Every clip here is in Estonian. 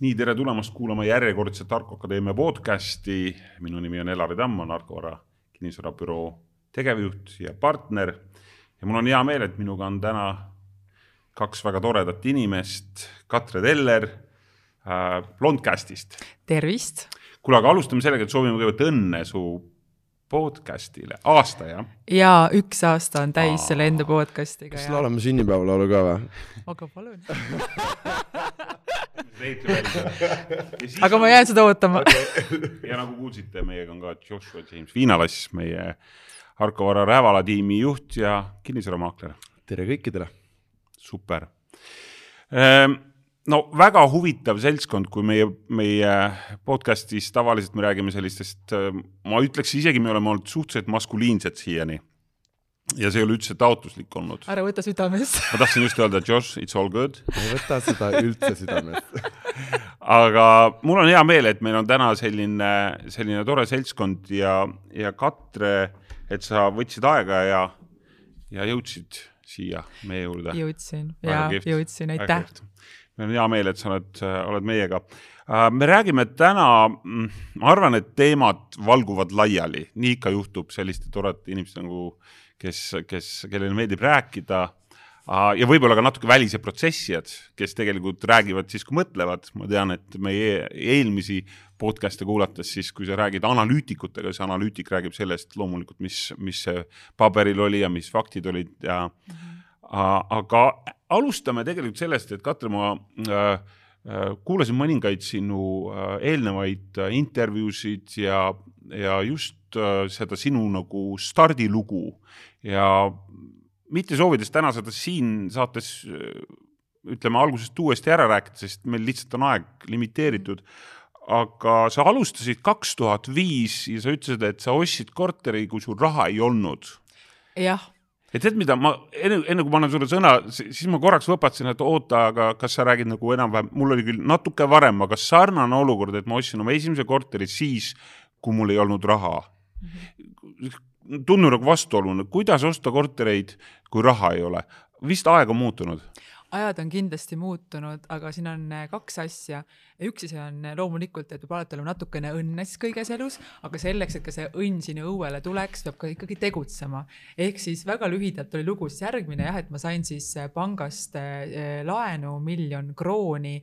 nii, tere tulemast kuulama järjekordset Tarko Akadeemia podcasti. minu nimi on Elari Tamm, olen Arko Vara kinnisvarabüroo tegevjuht ja partner. ja mul on hea meel, et minuga on täna kaks väga toredat inimest, Katre Teller äh, Blondcastist. tervist. kuule, aga alustame sellega, et soovime kõigepealt õnne su podcast'ile, aasta jah? jaa, üks aasta on täis Aa. selle enda podcast'iga. kas laulame sünnipäevalaulu ka või? aga palun aga ma jään seda ootama ja nagu kuulsite, meiega on ka Joshua James Viinalas, meie Harko Vara Rävala tiimi juht ja kinnisvaramaakler. tere kõikidele. super ehm, no väga huvitav seltskond, kui meie, meie podcast'is tavaliselt me räägime sellistest, ma ütleks isegi, me oleme olnud suhteliselt maskuliinsed siiani. Ja see ei ole üldse taotluslik olnud. ära võta südamest ma tahtsin just öelda, Josh, it's all good. ei võta seda üldse südamest aga mul on hea meel, et meil on täna selline, selline tore seltskond ja, ja Katre, et sa võtsid aega ja, ja jõudsid siia meie juurde. jõudsin ja jõudsin, aitäh meil on hea meel, et sa oled, oled meiega. Äh, me räägime täna, mm, ma arvan, et teemad valguvad laiali, nii ikka juhtub selliste toredate inimeste nagu, kes, kes, kellele meeldib rääkida ja võib-olla ka natuke välised protsessijad, kes tegelikult räägivad siis, kui mõtlevad, ma tean, et meie eelmisi podcast'e kuulates siis, kui sa räägid analüütikutega, siis analüütik räägib sellest loomulikult, mis, mis paberil oli ja mis faktid olid ja mm -hmm aga alustame tegelikult sellest, et Katre, ma äh, kuulasin mõningaid sinu äh, eelnevaid äh, intervjuusid ja, ja just äh, seda sinu nagu stardilugu ja mitte soovides täna seda siin saates äh, ütleme algusest uuesti ära rääkida, sest meil lihtsalt on aeg limiteeritud. aga sa alustasid kaks tuhat viis ja sa ütlesid, et sa ostsid korteri, kui sul raha ei olnud. jah et tead, mida ma enne, enne kui ma annan sulle sõna, siis ma korraks võpatasin, et oota, aga kas sa räägid nagu enam-vähem, mul oli küll natuke varem, aga sarnane olukord, et ma ostsin oma esimese korteri siis, kui mul ei olnud raha mm. -hmm. tundub nagu vastuolune, kuidas osta kortereid, kui raha ei ole? vist aeg on muutunud ajad on kindlasti muutunud, aga siin on äh, kaks asja. üks asi on äh, loomulikult, et peab alati olema natukene õnne siis kõiges elus, aga selleks, et ka see õnn sinna õuele tuleks, peab ka ikkagi tegutsema. ehk siis väga lühidalt oli lugu siis järgmine jah, et ma sain siis äh, pangast laenu miljon krooni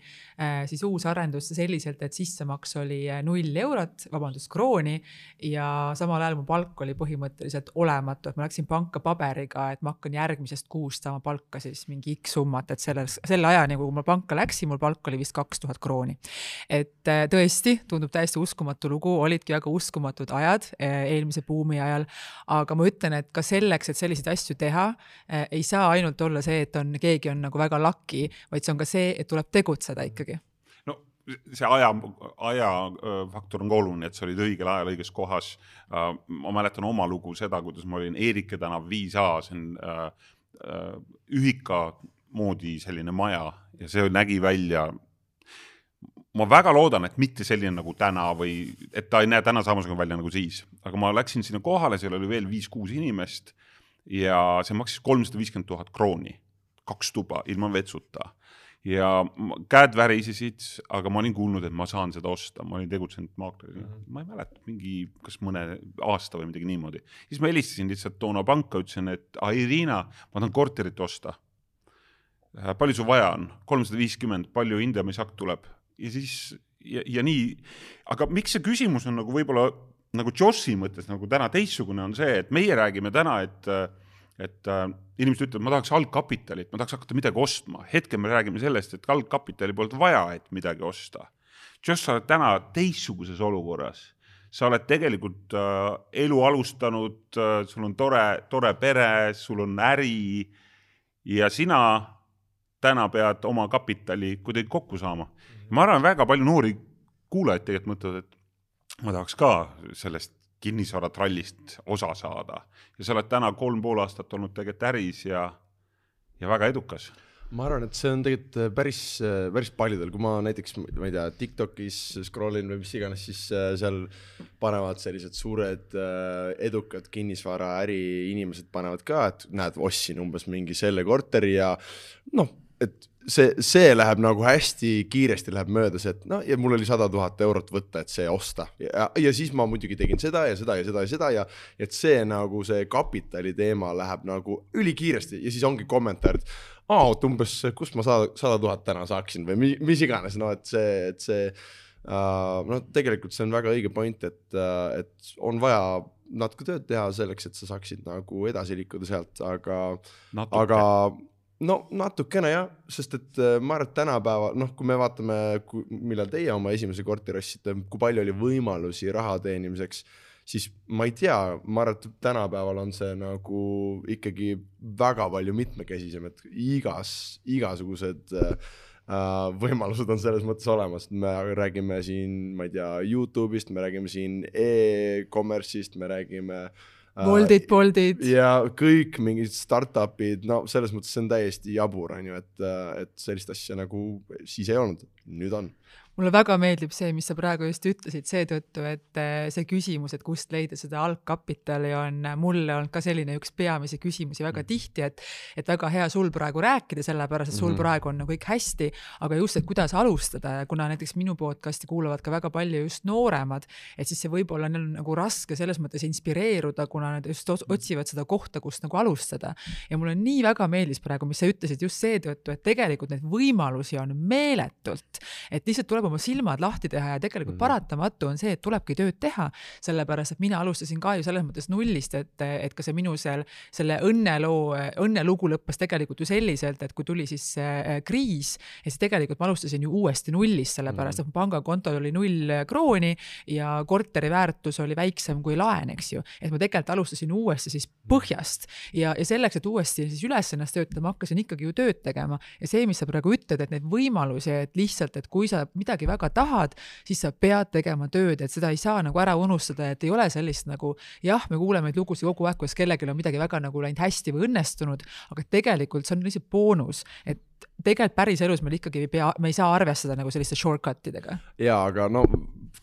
siis uusarendusse selliselt, et sissemaks oli null eurot, vabandust, krooni ja samal ajal mu palk oli põhimõtteliselt olematu, et ma läksin panka paberiga, et ma hakkan järgmisest kuust saama palka siis mingi X summat, et selles, selle ajani, kui ma panka läksin, mul palk oli vist kaks tuhat krooni. et äh, tõesti, tundub täiesti uskumatu lugu, olidki väga uskumatud ajad äh, eelmise buumi ajal, aga ma ütlen, et ka selleks, et selliseid asju teha, äh, ei saa ainult olla see, et on, keegi on nagu väga lucky, vaid see on ka see, et tuleb tegutseda ikkagi see aja, ajafaktor on ka oluline, et sa olid õigel ajal õiges kohas. ma mäletan oma lugu seda, kuidas ma olin Eerike tänav viis A, see on ühika moodi selline maja ja see nägi välja ma väga loodan, et mitte selline nagu täna või et ta ei näe täna samasugune välja nagu siis, aga ma läksin sinna kohale, seal oli veel viis-kuus inimest ja see maksis kolmsada viiskümmend tuhat krooni, kaks tuba ilma vetsuta. ja käed värisesid, aga ma olin kuulnud, et ma saan seda osta, ma olin tegutsenud maaklerina -hmm. ma ei mäleta, mingi kas mõne aasta või midagi niimoodi. siis ma helistasin lihtsalt toona panka, ütlesin, et Irina, ma tahan korterit osta palju sul vaja on, kolmsada viiskümmend, palju hindamisakt tuleb ja siis ja, ja nii, aga miks see küsimus on nagu võib-olla nagu Joshi mõttes nagu täna teistsugune, on see, et meie räägime täna, et et äh, inimesed ütlevad, ma tahaks algkapitalit, ma tahaks hakata midagi ostma. hetkel me räägime sellest, et algkapitali polnud vaja, et midagi osta. Josh, sa oled täna teistsuguses olukorras. sa oled tegelikult äh, elu alustanud äh,, sul on tore, tore pere, sul on äri ja sina täna pead oma kapitali kuidagi kokku saama. ma arvan, väga palju noori kuulajaid tegelikult mõtlevad, et ma tahaks ka sellest kinnisvaratrallist osa saada. Ja sa oled täna kolm pool aastat olnud tegelikult äris ja, ja väga edukas. Ma arvan, et see on tegelikult äh, päris, äh, päris paljudel, kui ma näiteks, ma ei tea, Tiktokis scroll in või mis iganes, siis äh, seal panevad sellised suured edukad kinnisvaraäri inimesed panevad ka, et näed, ostsin umbes mingi selle korteri ja noh, et see, see läheb nagu hästi kiiresti läheb mööda, see, et no ja mul oli sada tuhat eurot võtta, et see osta. Ja, ja siis ma muidugi tegin seda ja seda ja seda ja seda ja et see nagu see kapitali teema läheb nagu ülikiiresti ja siis ongi kommentaar, et aa, et umbes, kust ma sada, sada tuhat täna saaksin või mi, mis iganes, no et see, et see uh, no tegelikult see on väga õige point, et uh,, et on vaja natuke tööd teha selleks, et sa saaksid nagu edasi liikuda sealt, aga aga no natukene jah, sest et äh, ma arvan, et tänapäeval noh, kui me vaatame, millal teie oma esimese korteri ostsite, kui palju oli võimalusi raha teenimiseks, siis ma ei tea, ma arvan, et tänapäeval on see nagu ikkagi väga palju mitmekesisem, et igas, igasugused äh, äh, võimalused on selles mõttes olemas, me räägime siin, ma ei tea, Youtube'ist, me räägime siin e-commerce'ist, me räägime äh, Woldid, Boltid. ja kõik mingid startup'id, no selles mõttes see on täiesti jabur, on ju, et, et sellist asja nagu siis ei olnud, nüüd on. Mulle väga meeldib see, mis sa praegu just ütlesid, seetõttu, et eh, see küsimus, et kust leida seda algkapitali, on mulle olnud ka selline üks peamisi küsimusi väga tihti, et et väga hea sul praegu rääkida, sellepärast et sul Mhm. praegu on nagu kõik hästi, aga just, et kuidas alustada ja kuna näiteks minu podcast'i kuulavad ka väga palju just nooremad, et siis see võib-olla neil on nagu raske selles mõttes inspireeruda, kuna nad just os- otsivad seda kohta, kust nagu alustada. ja mulle nii väga meeldis praegu, mis sa ütlesid just seetõttu, et tegelikult neid võimalusi on meeletult, et lihtsalt tuleb oma silmad lahti teha ja tegelikult Mhm. paratamatu on see, et tulebki tööd teha, sellepärast et mina alustasin ka ju selles mõttes nullist, et, et ka see minu seal selle õnneloo, õnnelugu lõppes tegelikult ju selliselt, et kui tuli siis see kriis ja siis tegelikult ma alustasin ju uuesti nullist, sellepärast et mu pangakontol oli null krooni ja korteri väärtus oli väiksem kui laen, eks ju. et ma tegelikult alustasin uuesti siis põhjast ja, ja selleks, et uuesti siis üles ennast töötada, ma hakkasin ikkagi ju tööd tegema ja see, mis sa praegu ütled, et neid võimalusi, et lihtsalt, et kui sa midagi väga tahad, siis sa pead tegema tööd, et seda ei saa nagu ära unustada, et ei ole sellist nagu jah, me kuuleme neid lugusid kogu aeg, kuidas kellelgi on midagi väga nagu läinud hästi või õnnestunud, aga tegelikult see on lihtsalt boonus, et tegelikult päriselus meil ikkagi ei pea, me ei saa arvestada nagu selliste shortcut idega. ja aga no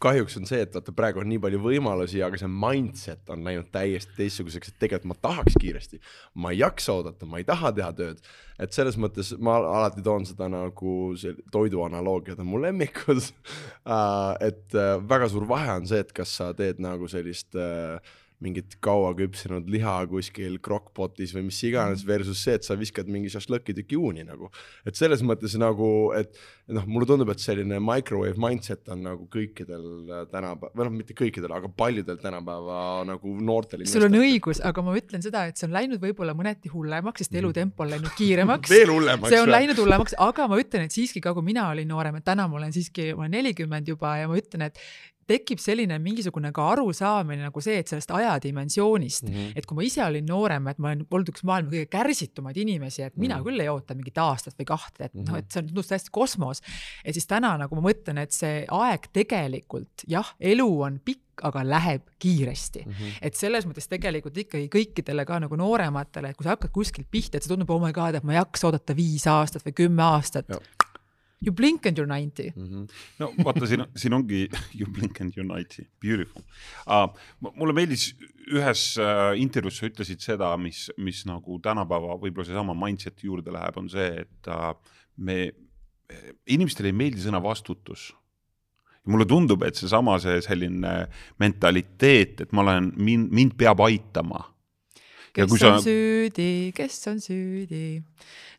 kahjuks on see, et vaata praegu on nii palju võimalusi, aga see mindset on läinud täiesti teistsuguseks, et tegelikult ma tahaks kiiresti, ma ei jaksa oodata, ma ei taha teha tööd. et selles mõttes ma alati toon seda nagu see toidu analoogiad on mu lemmikud uh. et uh, väga suur vahe on see, et kas sa teed nagu sellist uh, mingit kaua küpsenud liha kuskil krokkpotis või mis iganes versus see, et sa viskad mingi šašlõkitüki uuni nagu. et selles mõttes nagu, et noh, mulle tundub, et selline microwave mindset on nagu kõikidel äh, tänapäeval, või noh, mitte kõikidel, aga paljudel tänapäeva nagu noortel sul on õigus, aga ma ütlen seda, et see on läinud võib-olla mõneti hullemaks, sest elutempo on läinud kiiremaks. veel hullemaks see on läinud hullemaks, aga ma ütlen, et siiski ka kui mina olin noorem, et täna ma olen siiski, ma olen nelikümmend juba ja ma ütlen, et tekib selline mingisugune ka arusaamine nagu see, et sellest ajadimensioonist mm. -hmm. et kui ma ise olin noorem, et ma olen olnud üks maailma kõige kärsitumaid inimesi, et mina Mhm. küll ei oota mingit aastat või kahte, et noh, Mhm. et see on tundus täiesti kosmos. et siis täna nagu ma mõtlen, et see aeg tegelikult jah, elu on pikk, aga läheb kiiresti Mhm. et selles mõttes tegelikult ikkagi kõikidele ka nagu noorematele, et kui sa hakkad kuskilt pihta, et see tundub, oh my god, et ma ei jaksa oodata viis aastat või kümme aastat. You blink and you are ninety. Mhm. no vaata, siin, siin ongi You blink and unite, beautiful uh,. mulle meeldis ühes uh, intervjuus sa ütlesid seda, mis, mis nagu tänapäeva võib-olla seesama mindset'i juurde läheb, on see, et uh, me, inimestele ei meeldi sõna vastutus ja mulle tundub, et seesama see selline mentaliteet, et ma olen, mind, mind peab aitama. Kes on sa- süüdi, kes on süüdi?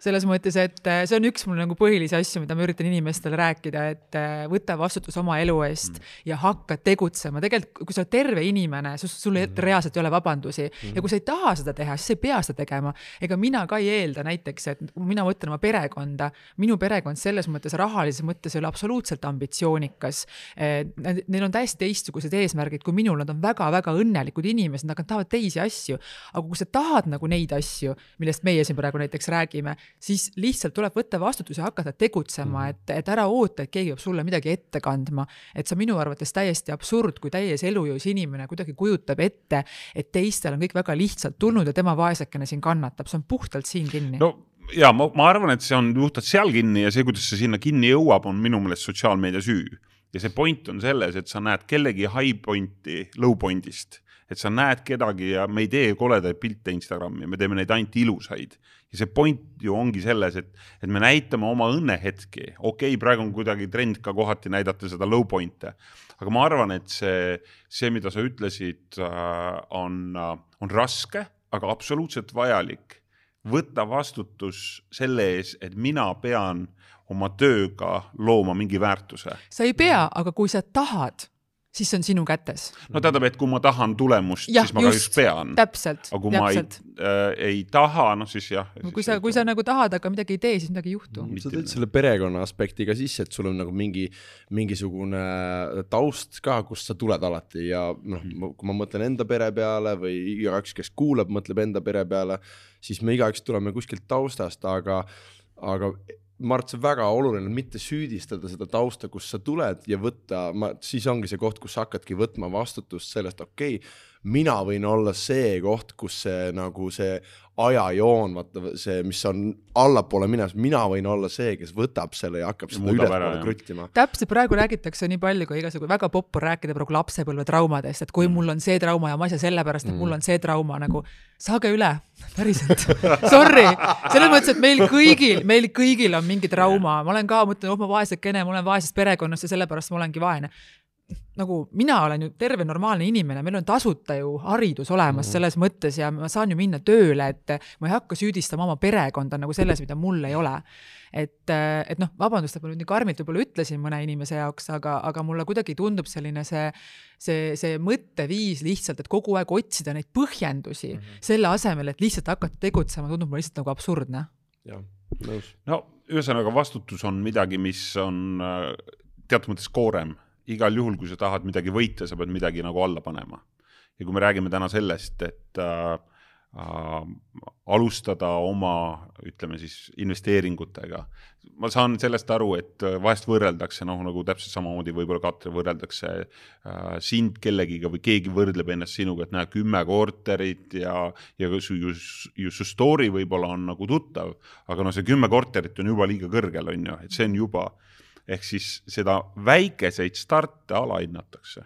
selles mõttes, et äh, see on üks mul nagu põhilisi asju, mida ma üritan inimestele rääkida, et äh, võta vastutus oma elu eest mm. ja hakka tegutsema. tegelikult, kui sa oled terve inimene, sul mm. reaalselt ei ole vabandusi mm. ja kui sa ei taha seda teha, siis sa ei pea seda tegema. ega mina ka ei eelda näiteks, et mina mõtlen oma perekonda, minu perekond selles mõttes rahalises mõttes ei ole absoluutselt ambitsioonikas. Neil on täiesti teistsugused eesmärgid kui minul, nad on väga-väga õnnelikud inimesed, nad tahavad teisi asju. aga kui sa tahad nagu neid asju, millest meie siin praegu näiteks räägime, siis lihtsalt tuleb võtta vastutus ja hakata tegutsema, et, et ära oota, et keegi peab sulle midagi ette kandma. et see on minu arvates täiesti absurd, kui täies elujõus inimene kuidagi kujutab ette, et teistel on kõik väga lihtsalt tulnud ja tema vaesekene siin kannatab, see on puhtalt siin kinni no.. no ja ma, ma arvan, et see on puhtalt seal kinni ja see, kuidas see sinna kinni jõuab, on minu meelest sotsiaalmeedia süü. ja see point on selles, et sa näed kellegi high point'i low point'ist. Et sa näed kedagi ja me ei tee koledaid pilte Instagrami, me teeme neid ainult ilusaid. ja see point ju ongi selles, et, et me näitame oma õnnehetki, okei okay,, praegu on kuidagi trend ka kohati näidata seda low point'e, aga ma arvan, et see, see, mida sa ütlesid, äh, on, äh, on raske, aga absoluutselt vajalik. võtta vastutus selle ees, et mina pean oma tööga looma mingi väärtuse. sa ei pea, aga kui sa tahad siis see on sinu kätes. no tähendab, et kui ma tahan tulemust, siis ma kahjuks pean. täpselt. aga kui täpselt. ma ei äh,, ei taha, noh siis jah. kui sa, kui sa nagu tahad, aga midagi ei tee, siis midagi ei juhtu mm,. sa tõid selle perekonna aspekti ka sisse, et sul on nagu mingi, mingisugune taust ka, kust sa tuled alati ja noh mm., kui ma mõtlen enda pere peale või igaüks, kes kuulab, mõtleb enda pere peale, siis me igaüks tuleme kuskilt taustast, aga, aga ma arvan, et see on väga oluline mitte süüdistada seda tausta, kust sa tuled ja võtta, ma, siis ongi see koht, kus sa hakkadki võtma vastutust sellest, okei okay,, mina võin olla see koht, kus see nagu see ajajoon, vaata see, mis on allapoole minemas, mina võin olla see, kes võtab selle ja hakkab seda ülespoole kruttima. täpselt, praegu räägitakse nii palju kui igasugu, väga popp on rääkida praegu lapsepõlvetraumadest, et kui mm. mul on see trauma ja ma ei saa sellepärast, et mm. mul on see trauma nagu, saage üle, päriselt Sorry, selles mõttes, et meil kõigil, meil kõigil on mingi trauma, ma olen ka, mõtlen, oh ma vaesekene, ma olen vaesest perekonnast ja sellepärast ma olengi vaene nagu mina olen ju terve normaalne inimene, meil on tasuta ju haridus olemas mm. selles mõttes ja ma saan ju minna tööle, et ma ei hakka süüdistama oma perekonda nagu selles, mida mul ei ole. et, et noh, vabandust, et ma nüüd nii karmilt võib-olla ütlesin mõne inimese jaoks, aga, aga mulle kuidagi tundub selline see, see, see mõtteviis lihtsalt, et kogu aeg otsida neid põhjendusi mm -hmm. selle asemel, et lihtsalt hakata tegutsema, tundub mulle lihtsalt nagu absurdne. jah, nõus. no ühesõnaga, vastutus on midagi, mis on äh, teatud mõttes koorem igal juhul, kui sa tahad midagi võita, sa pead midagi nagu alla panema. ja kui me räägime täna sellest, et äh, äh, alustada oma, ütleme siis investeeringutega. ma saan sellest aru, et vahest võrreldakse, noh nagu täpselt samamoodi võib-olla Katre võrreldakse äh, sind kellegiga või keegi võrdleb ennast sinuga, et näe, kümme korterit ja, ja su, ju, ju su story võib-olla on nagu tuttav, aga no see kümme korterit on juba liiga kõrgel, on ju, et see on juba ehk siis seda väikeseid starte alahinnatakse.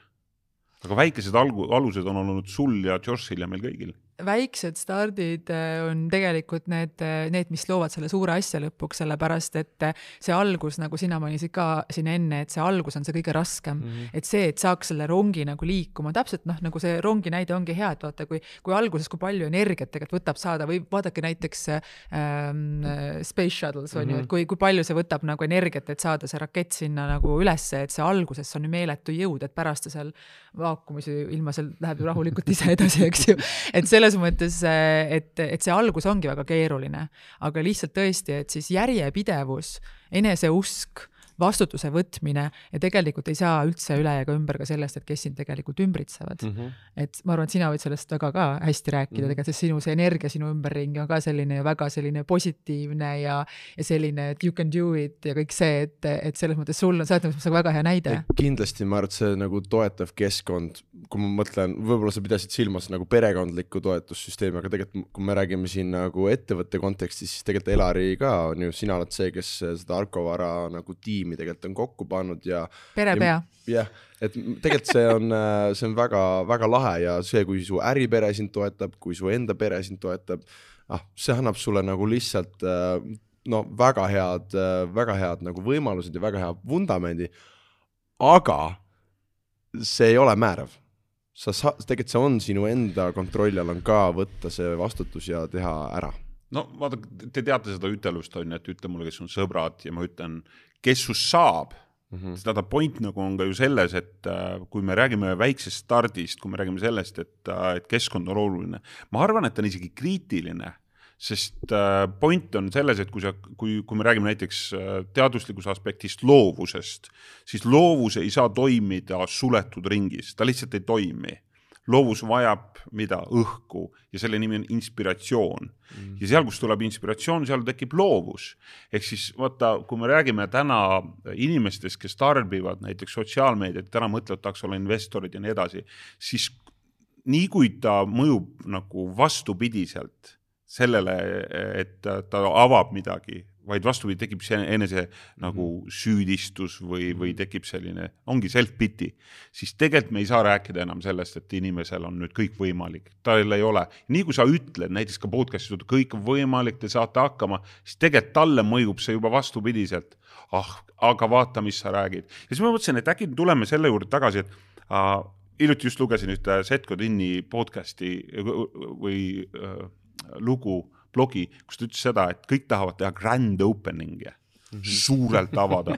aga väikesed algu-, alused on olnud sul ja Joshil ja meil kõigil väiksed stardid äh, on tegelikult need, äh, need, mis loovad selle suure asja lõpuks, sellepärast et äh, see algus, nagu sina mainisid ka siin enne, et see algus on see kõige raskem mm. -hmm. et see, et saaks selle rongi nagu liikuma, täpselt noh, nagu see rongi näide ongi hea, et vaata, kui, kui alguses, kui palju energiat tegelikult võtab saada või vaadake näiteks ähm, Space Shuttles on mm -hmm. ju, et mhm. kui, kui palju see võtab nagu energiat, et saada see rakett sinna nagu ülesse, et see alguses on ju meeletu jõud, et pärast ta seal vaakumis ilma seal läheb ju rahulikult ise edasi, eks ju. et selle selles mõttes, et, et see algus ongi väga keeruline, aga lihtsalt tõesti, et siis järjepidevus, eneseusk vastutuse võtmine ja tegelikult ei saa üldse üle ega ümber ka sellest, et kes sind tegelikult ümbritsevad mm. -hmm. et ma arvan, et sina võid sellest väga ka hästi rääkida mm -hmm. tegelikult, sest sinu see energia sinu ümberringi on ka selline väga selline positiivne ja, ja selline, et you can do it ja kõik see, et, et selles mõttes sul on, sa oled nagu väga hea näide. kindlasti ma arvan, et see nagu toetav keskkond, kui ma mõtlen, võib-olla sa pidasid silmas nagu perekondlikku toetussüsteemi, aga tegelikult kui me räägime siin nagu ettevõtte kontekstis, siis tegelikult Elari ka on ju, sina oled see, kes seda Arko Vara nagu tiimi tiimi tegelikult on kokku pannud ja. perepea. jah, et tegelikult see on, äh, see on väga-väga lahe ja see, kui su äripere sind toetab, kui su enda pere sind toetab, ah, see annab sulle nagu lihtsalt äh, no väga head, äh, väga head nagu võimalused ja väga hea vundamendi. aga see ei ole määrav sa sa-, tegelikult see on sinu enda kontrolli all on ka võtta see vastutus ja teha ära no vaadake, te teate seda ütelust on ju, et ütle mulle, kes on sõbrad ja ma ütlen, kes sust saab mm. -hmm. seda point nagu on ka ju selles, et äh, kui me räägime väiksest stardist, kui me räägime sellest, et äh,, et keskkond on oluline, ma arvan, et on isegi kriitiline sest äh, point on selles, et kui sa, kui, kui me räägime näiteks teaduslikust aspektist loovusest, siis loovus ei saa toimida suletud ringis, ta lihtsalt ei toimi loovus vajab mida, õhku. Ja selle nimi on inspiratsioon. Mm.. ja seal, kus tuleb inspiratsioon, seal tekib loovus. ehk siis vaata, kui me räägime täna inimestest, kes tarbivad näiteks sotsiaalmeediat, täna mõtlevad, tahaks olla investorid ja nii edasi, siis nii kui ta mõjub nagu vastupidiselt sellele, et ta avab midagi vaid vastupidi, tekib see enese nagu süüdistus või, või tekib selline, ongi self-pity, siis tegelikult me ei saa rääkida enam sellest, et inimesel on nüüd kõik võimalik, tal ei ole. nii kui sa ütled näiteks ka podcast'is, et kõik on võimalik, te saate hakkama, siis tegelikult talle mõjub see juba vastupidiselt. ah, aga vaata, mis sa räägid. ja siis ma mõtlesin, et äkki tuleme selle juurde tagasi, et äh, hiljuti just lugesin ühte Seth Godini podcast'i või äh, lugu, blogi, kus ta ütles seda, et kõik tahavad teha grand opening'i suurelt avada.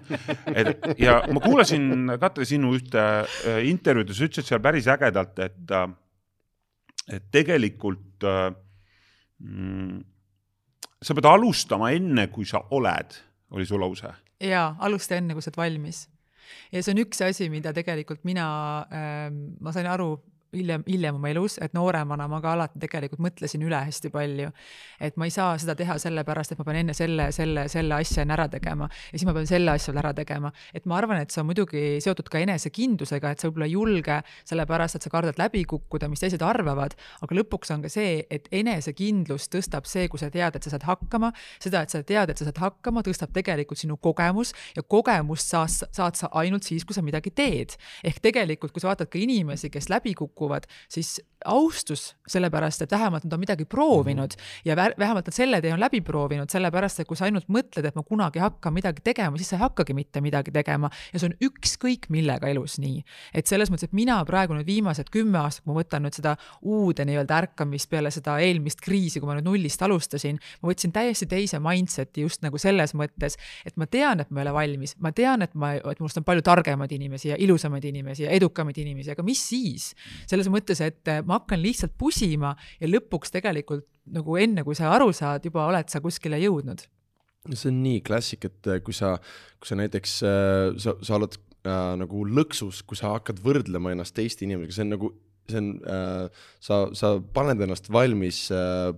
et ja ma kuulasin, Katre, sinu ühte äh, intervjuud ja sa ütlesid seal päris ägedalt, et, et tegelikult äh, mm, sa pead alustama enne, kui sa oled, oli su lause. jaa, alusta enne, kui sa oled valmis. ja see on üks asi, mida tegelikult mina ähm,, ma sain aru hiljem, hiljem oma elus, et nooremana ma ka alati tegelikult mõtlesin üle hästi palju. et ma ei saa seda teha sellepärast, et ma pean enne selle, selle, selle asja enne ära tegema ja siis ma pean selle asja veel ära tegema. et ma arvan, et see on muidugi seotud ka enesekindlusega, et sa võib-olla ei julge sellepärast, et sa kardad läbi kukkuda, mis teised arvavad, aga lõpuks on ka see, et enesekindlus tõstab see, kui sa tead, et sa saad hakkama, seda, et sa tead, et sa saad hakkama, tõstab tegelikult sinu kogemus ja kogemust saad, saad sa ainult siis, kui sa midagi teed. ehk tegelikult, kui sa vaatad ka inimesi, kes läbi kukuvad, siis austus sellepärast, et vähemalt nad on midagi proovinud ja vä- vähemalt nad selle tee on läbi proovinud, sellepärast et kui sa ainult mõtled, et ma kunagi hakkan midagi tegema, siis sa ei hakkagi mitte midagi tegema ja see on ükskõik millega elus nii. et selles mõttes, et mina praegu nüüd viimased kümme aastat, kui ma võtan nüüd seda uude nii-öelda ärkamist peale seda eelmist kriisi, kui ma nüüd nullist alustasin, ma võtsin täiesti teise mindset'i just nagu selles mõttes, et ma tean, et ma ei ole valmis, ma tean, et ma, et minust on palju targemaid inimesi ja ilusamaid inimesi ja edukamaid inimesi, aga mis siis? selles mõttes, et ma hakkan lihtsalt pusima ja lõpuks tegelikult nagu enne, kui sa aru saad, juba oled sa kuskile jõudnud. see on nii klassik, et äh, kui sa, kui sa näiteks äh,, sa, sa oled äh, nagu lõksus, kui sa hakkad võrdlema ennast teiste inimesega, see on nagu, see on äh,, sa, sa paned ennast valmis äh,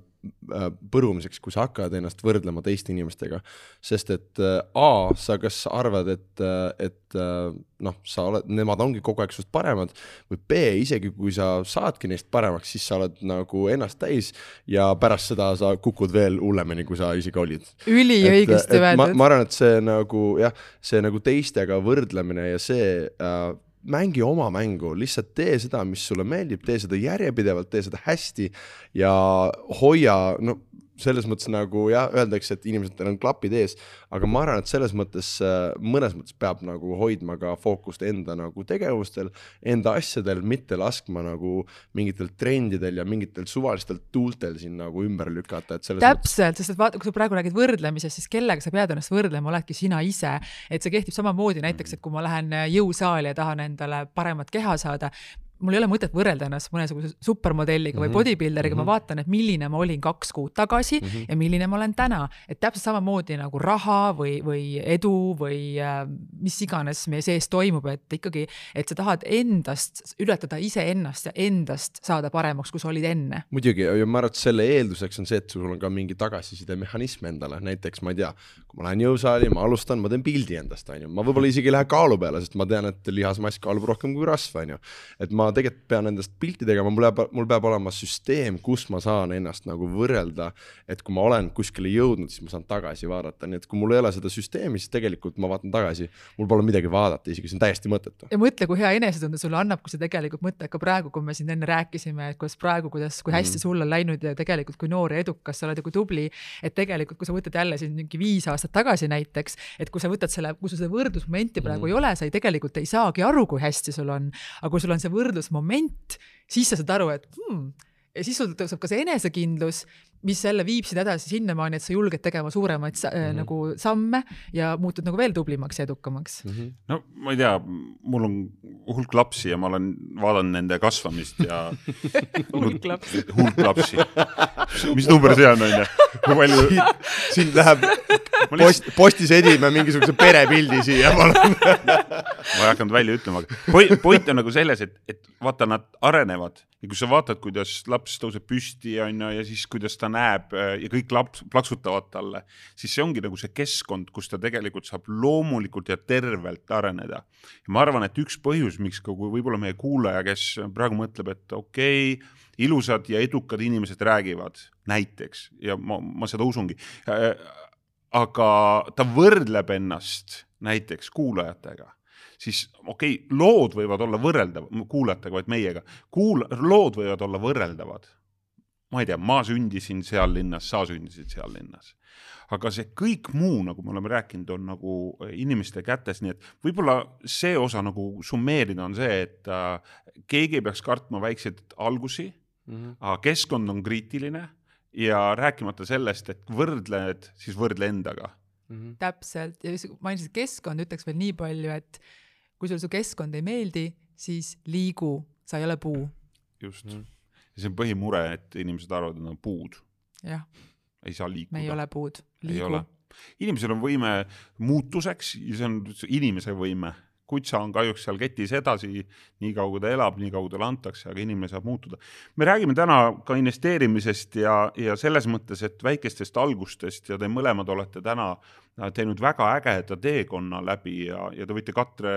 põrumiseks, kui sa hakkad ennast võrdlema teiste inimestega. sest et äh, A, sa kas arvad, et, et äh, noh, sa oled, nemad ongi kogu aeg sinust paremad või B, isegi kui sa saadki neist paremaks, siis sa oled nagu ennast täis ja pärast seda sa kukud veel hullemini, kui sa isegi olid üliõigesti ma, öeldud. ma arvan, et see nagu jah, see nagu teistega võrdlemine ja see äh, mängi oma mängu, lihtsalt tee seda, mis sulle meeldib, tee seda järjepidevalt, tee seda hästi ja hoia, no selles mõttes nagu jah, öeldakse, et inimestel on klapid ees, aga ma arvan, et selles mõttes, mõnes mõttes peab nagu hoidma ka fookust enda nagu tegevustel, enda asjadel, mitte laskma nagu mingitel trendidel ja mingitel suvalistel tuultel siin nagu ümber lükata, et selles mõttes täpselt, sest et vaata, kui sa praegu räägid võrdlemisest, siis kellega sa pead ennast võrdlema, oledki sina ise. et see kehtib samamoodi näiteks, et kui ma lähen jõusaali ja tahan endale paremat keha saada, mul ei ole mõtet võrrelda ennast mõnesuguse supermodelliga mm -hmm. või bodybuilderiga mm, -hmm. ma vaatan, et milline ma olin kaks kuud tagasi mm -hmm. ja milline ma olen täna. et täpselt samamoodi nagu raha või, või edu või äh, mis iganes meie sees toimub, et ikkagi, et sa tahad endast ületada iseennast ja endast saada paremaks, kui sa olid enne. muidugi ja ma arvan, et selle eelduseks on see, et sul on ka mingi tagasisidemehhanism endale, näiteks ma ei tea, kui ma lähen jõusaali, ma alustan, ma teen pildi endast, onju, ma võib-olla isegi ei lähe kaalu peale, sest ma tean, et lihasmass kaalub rohkem kui rasv, onju. et ma tegelikult pean endast pilti tegema, mul peab, mul peab olema süsteem, kus ma saan ennast nagu võrrelda, et kui ma olen kuskile jõudnud, siis ma saan tagasi vaadata, nii et kui mul ei ole seda süsteemi, siis tegelikult ma vaatan tagasi, mul pole midagi vaadata, isegi see on täiesti mõttetu. ja mõtle, kui hea enesetunde sulle annab, kui sa tegelikult mõtled ka praegu, kui me siin enne rääkisime, et kuidas praegu, kuidas, kui hästi sul on läinud ja tegelikult kui noor ja edukas sa oled ja kui tubli, et tegelikult, kui sa võtad jälle siin mingi viis aastat tagasi näiteks, et kui sa võtad selle, kui sul seda võrdlusmomenti praegu mm. ei ole, sa ei tegelikult ei saagi aru, kui hästi sul on, aga kui sul on see võrdlusmoment, siis sa saad aru, et hmm, ja siis sul tõuseb ka see enesekindlus, mis jälle viib sind edasi sinnamaani, et sa julged tegema suuremaid mm -hmm. nagu samme ja muutud nagu veel tublimaks ja edukamaks mm. -hmm. no ma ei tea, mul on hulk lapsi ja ma olen vaadanud nende kasvamist ja hulk lapsi. hulk lapsi. mis number see on, onju? kui palju, siin läheb post, postis edime mingisuguse perepildi siia, palun. ma ei hakanud välja ütlema, aga point, on nagu selles, et, et vaata, nad arenevad ja kui sa vaatad, kuidas laps tõuseb püsti, onju, ja siis kuidas ta näeb äh, ja kõik laps plaksutavad talle, siis see ongi nagu see keskkond, kus ta tegelikult saab loomulikult ja tervelt areneda. ma arvan, et üks põhjus, miks ka kui võib-olla meie kuulaja, kes praegu mõtleb, et okei okay,, ilusad ja edukad inimesed räägivad näiteks ja ma, ma seda usungi aga ta võrdleb ennast näiteks kuulajatega siis okei okay,, lood võivad olla võrreldav, kuulajatega, vaid meiega. kuul-, lood võivad olla võrreldavad. ma ei tea, ma sündisin seal linnas, sa sündisid seal linnas. aga see kõik muu, nagu me oleme rääkinud, on nagu inimeste kätes, nii et võib-olla see osa nagu summeerida on see, et äh, keegi ei peaks kartma väikseid algusi mm, -hmm. aga keskkond on kriitiline ja rääkimata sellest, et võrdled, siis võrdle endaga mm. -hmm. täpselt ja mainisid keskkond, ütleks veel nii palju, et kui sulle su keskkond ei meeldi, siis liigu, sa ei ole puu. just mm., ja see on põhimure, et inimesed arvavad, et nad on puud. jah. ei saa liikuda. me ei ole puud, liigu. inimesel on võime muutuseks ja see on inimese võime kutsa on kahjuks seal ketis edasi, nii kaua ta elab, nii kaua talle antakse, aga inimene saab muutuda. me räägime täna ka investeerimisest ja, ja selles mõttes, et väikestest algustest ja te mõlemad olete täna teinud väga ägeda teekonna läbi ja, ja te võite Katre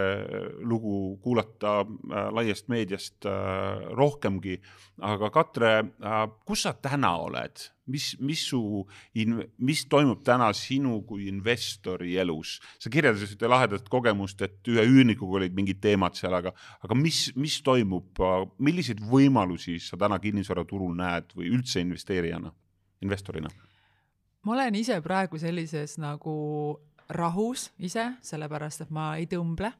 lugu kuulata äh, laiast meediast äh, rohkemgi. aga Katre äh,, kus sa täna oled, mis, mis su, mis toimub täna sinu kui investori elus? sa kirjeldasid ühte lahedat kogemust, et ühe üürnikuga olid mingid teemad seal, aga, aga mis, mis toimub, milliseid võimalusi sa täna kinnisvaraturul näed või üldse investeerijana, investorina? ma olen ise praegu sellises nagu rahus ise, sellepärast et ma ei tõmble.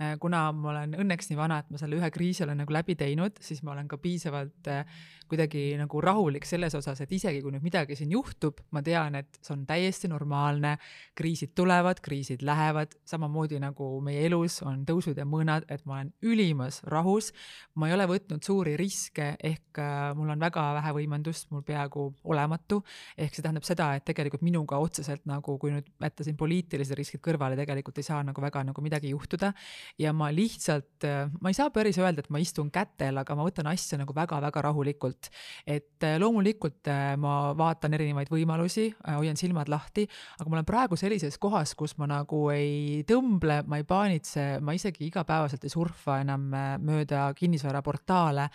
Äh, kuna ma olen õnneks nii vana, et ma selle ühe kriisi olen nagu läbi teinud, siis ma olen ka piisavalt äh, kuidagi nagu rahulik selles osas, et isegi kui nüüd midagi siin juhtub, ma tean, et see on täiesti normaalne, kriisid tulevad, kriisid lähevad, samamoodi nagu meie elus on tõusud ja mõõnad, et ma olen ülimas rahus. ma ei ole võtnud suuri riske, ehk äh, mul on väga vähe võimendust, mul peaaegu olematu. ehk see tähendab seda, et tegelikult minuga otseselt nagu, kui nüüd jätta siin poliitilised riskid kõrvale, tegelikult ei saa nagu väga nagu midagi juhtuda ja ma lihtsalt, ma ei saa päris öelda, et ma istun kätel, aga ma võtan asja nagu väga-väga rahulikult. et äh, loomulikult äh, ma vaatan erinevaid võimalusi, äh, hoian silmad lahti, aga ma olen praegu sellises kohas, kus ma nagu ei tõmble, ma ei paanitse, ma isegi igapäevaselt ei surfa enam mööda kinnisvaraportaale,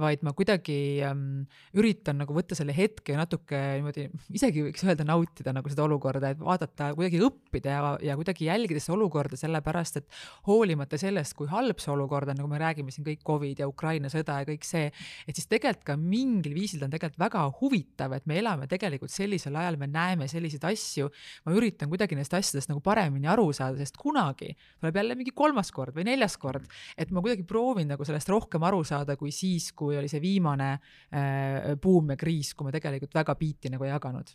vaid ma kuidagi ähm, üritan nagu võtta selle hetke natuke niimoodi, isegi võiks öelda nautida nagu seda olukorda, et vaadata, kuidagi õppida ja, ja kuidagi jälgida seda olukorda, sellepärast et hoolimata hoolimata sellest, kui halb see olukord on, nagu me räägime siin kõik Covid ja Ukraina sõda ja kõik see, et siis tegelikult ka mingil viisil ta on tegelikult väga huvitav, et me elame tegelikult sellisel ajal, me näeme selliseid asju. ma üritan kuidagi neist asjadest nagu paremini aru saada, sest kunagi tuleb jälle mingi kolmas kord või neljas kord, et ma kuidagi proovin nagu sellest rohkem aru saada, kui siis, kui oli see viimane äh, buum ja kriis, kui me tegelikult väga biiti nagu ei jaganud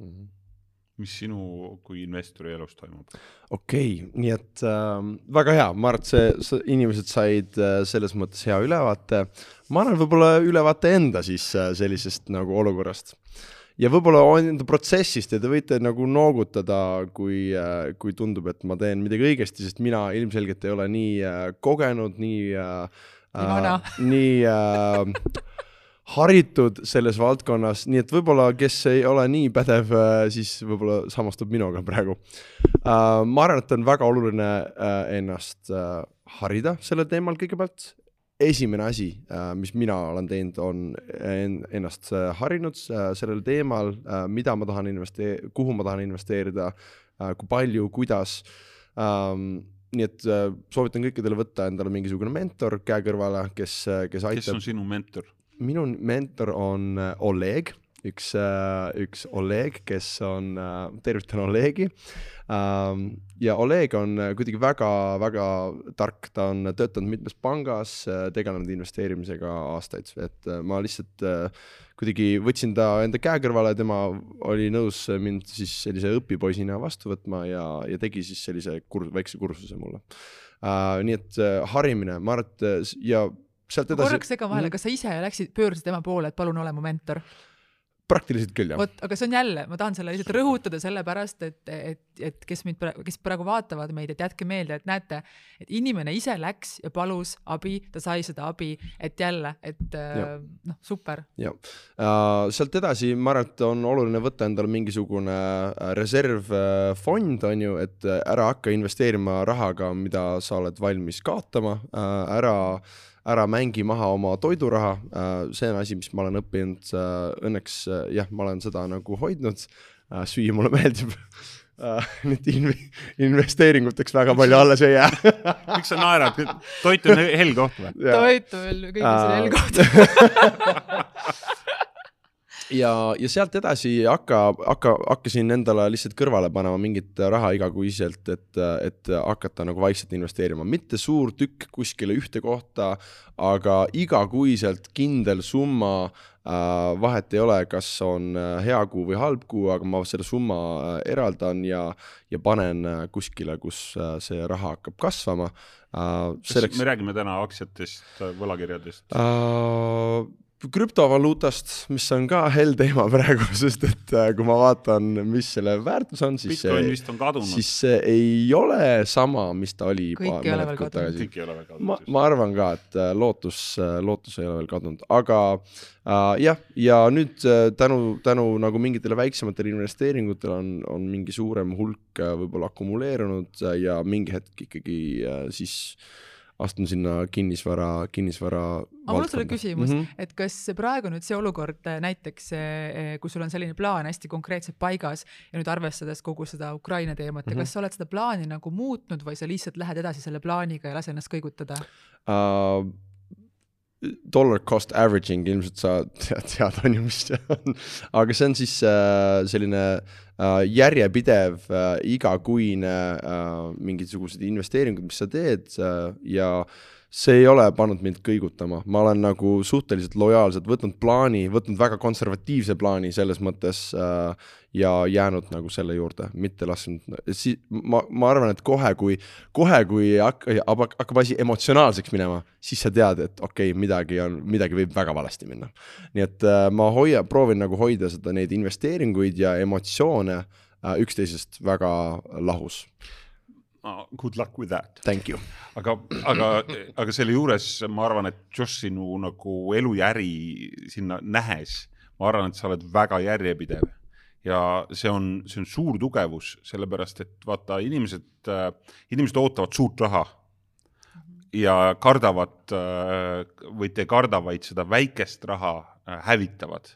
mm. -hmm mis sinu kui investori elus toimub? okei okay,, nii et äh, väga hea, ma arvan, et see, see, inimesed said äh, selles mõttes hea ülevaate. ma annan võib-olla ülevaate enda siis äh, sellisest nagu olukorrast. ja võib-olla enda protsessist ja te võite nagu noogutada, kui äh,, kui tundub, et ma teen midagi õigesti, sest mina ilmselgelt ei ole nii äh, kogenud, nii äh,. nii vana äh,. nii äh, haritud selles valdkonnas, nii et võib-olla, kes ei ole nii pädev, äh, siis võib-olla samastub minuga praegu. Äh, ma arvan, et on väga oluline äh, ennast harida sellel teemal kõigepealt. esimene asi, mis mina olen teinud, on ennast harinud sellel teemal, mida ma tahan investeerida, kuhu ma tahan investeerida, kui palju, kuidas ähm, nii et soovitan kõikidele võtta endale mingisugune mentor käe kõrvale, kes, kes aitab. kes on sinu mentor? Minu mentor on äh, Oleg, üks, äh, üks Oleg, kes on, äh, tervitan Olegi. Ähm, ja Oleg on kuidagi väga-väga tark, ta on töötanud mitmes pangas, tegelenud investeerimisega aastaid, et ma lihtsalt kuidagi võtsin ta enda käe kõrvale, tema oli nõus mind siis sellise õpipoisina vastu võtma ja, ja tegi siis sellise kur-, väikse kursuse mulle. Nii et harimine, ma arvan, et ja sealt edasi. korraks segan vahele, kas sa ise läksid, pöördusid tema poole, et palun ole mu mentor? praktiliselt küll, jah. vot, aga see on jälle, ma tahan selle lihtsalt rõhutada sellepärast, et, et, et kes mind praegu, kes praegu vaatavad meid, et jätke meelde, et näete, et inimene ise läks ja palus abi, ta sai seda abi, et jälle, et äh, noh, super. jah uh,, sealt edasi ma arvan, et on oluline võtta endale mingisugune äh, reservfond, on ju, et ära hakka investeerima rahaga, mida sa oled valmis kaotama uh,, ära ära mängi maha oma toiduraha, äh, see on asi, mis ma olen õppinud, äh, õnneks äh, jah, ma olen seda nagu hoidnud, süüa mulle meeldib. Äh, nüüd inv- investeeringuteks väga palju alles ei jää. Miks sa naerad, toit on hell koht või? Ja- toitu veel kõige Aa. ja, ja sealt edasi hakka, hakka, hakkasin endale lihtsalt kõrvale panema mingit raha igakuiselt, et, et hakata nagu vaikselt investeerima, mitte suur tükk kuskile ühte kohta, aga igakuiselt kindel summa äh,. vahet ei ole, kas on äh, hea kuu või halb kuu, aga ma selle summa äh, eraldan ja, ja panen äh, kuskile, kus see raha hakkab kasvama äh,. selleks me räägime täna aktsiatest, võlakirjadest. äh, krüptovaluutast, mis on ka hell teema praegu, sest et äh, kui ma vaatan, mis selle väärtus on, siis Bitcoin see, vist on kadunud, siis see ei ole sama, mis ta oli Kõik paar ei ole mõned veel kuud kadunud. tagasi. Ma, ma arvan ka, et äh, lootus, lootus ei ole veel kadunud, aga äh, jah, ja nüüd äh, tänu, tänu nagu mingitele väiksematele investeeringutele on, on mingi suurem hulk äh, võib-olla akumuleerunud äh, ja mingi hetk ikkagi äh, siis astun sinna kinnisvara, kinnisvara. aga mul on sulle küsimus mm, -hmm. et kas praegu nüüd see olukord äh, näiteks, kui sul on selline plaan hästi konkreetselt paigas ja nüüd arvestades kogu seda Ukraina teemat mm, -hmm. Kas sa oled seda plaani nagu muutnud või sa lihtsalt lähed edasi selle plaaniga ja lase ennast kõigutada? uh, dollar cost averaging ilmselt sa tead, tead on ju, mis see on, aga see on siis uh, selline uh, järjepidev uh, igakuine uh, mingisugused investeeringud, mis sa teed uh, ja see ei ole pannud mind kõigutama, ma olen nagu suhteliselt lojaalselt võtnud plaani, võtnud väga konservatiivse plaani selles mõttes äh, ja jäänud nagu selle juurde, mitte lasknud, si-, ma, ma arvan, et kohe, kui, kohe, kui hak- hakkab, hakkab asi emotsionaalseks minema, siis sa tead, et okei okay,, midagi on, midagi võib väga valesti minna. nii et äh, ma hoia-, proovin nagu hoida seda, neid investeeringuid ja emotsioone äh, üksteisest väga lahus. Good luck with that. Thank you. aga, aga, aga selle juures ma arvan, et Josh sinu nagu elu ja äri sinna nähes, ma arvan, et sa oled väga järjepidev ja see on, see on suur tugevus, sellepärast et vaata, inimesed, inimesed ootavad suurt raha ja kardavad või te ei karda, vaid seda väikest raha äh, hävitavad.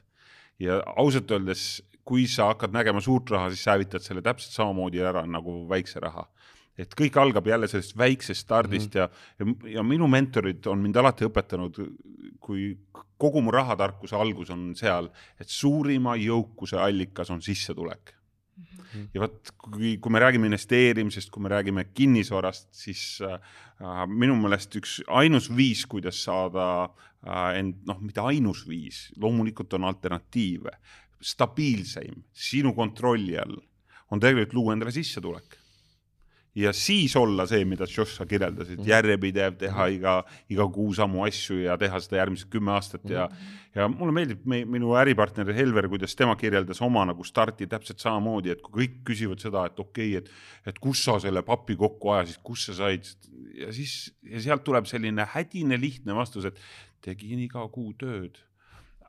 ja ausalt öeldes, kui sa hakkad nägema suurt raha, siis sa hävitad selle täpselt samamoodi ära nagu väikse raha et kõik algab jälle sellest väiksest stardist mm -hmm. ja, ja minu mentorid on mind alati õpetanud, kui kogu mu rahatarkuse algus on seal, et suurima jõukuse allikas on sissetulek mm. -hmm. ja vot, kui, kui me räägime investeerimisest, kui me räägime kinnisvarast, siis äh, minu meelest üks ainus viis, kuidas saada äh, end, noh, mitte ainus viis, loomulikult on alternatiive, stabiilseim, sinu kontrolli all, on tegelikult luua endale sissetulek ja siis olla see, mida Josh sa kirjeldasid, järjepidev, teha iga, iga kuu samu asju ja teha seda järgmised kümme aastat ja ja mulle meeldib me, minu äripartner Helver, kuidas tema kirjeldas oma nagu starti täpselt samamoodi, et kui kõik küsivad seda, et okei okay,, et et kus sa selle papi kokku ajasid, kus sa said ja siis ja sealt tuleb selline hädine lihtne vastus, et tegin iga kuu tööd.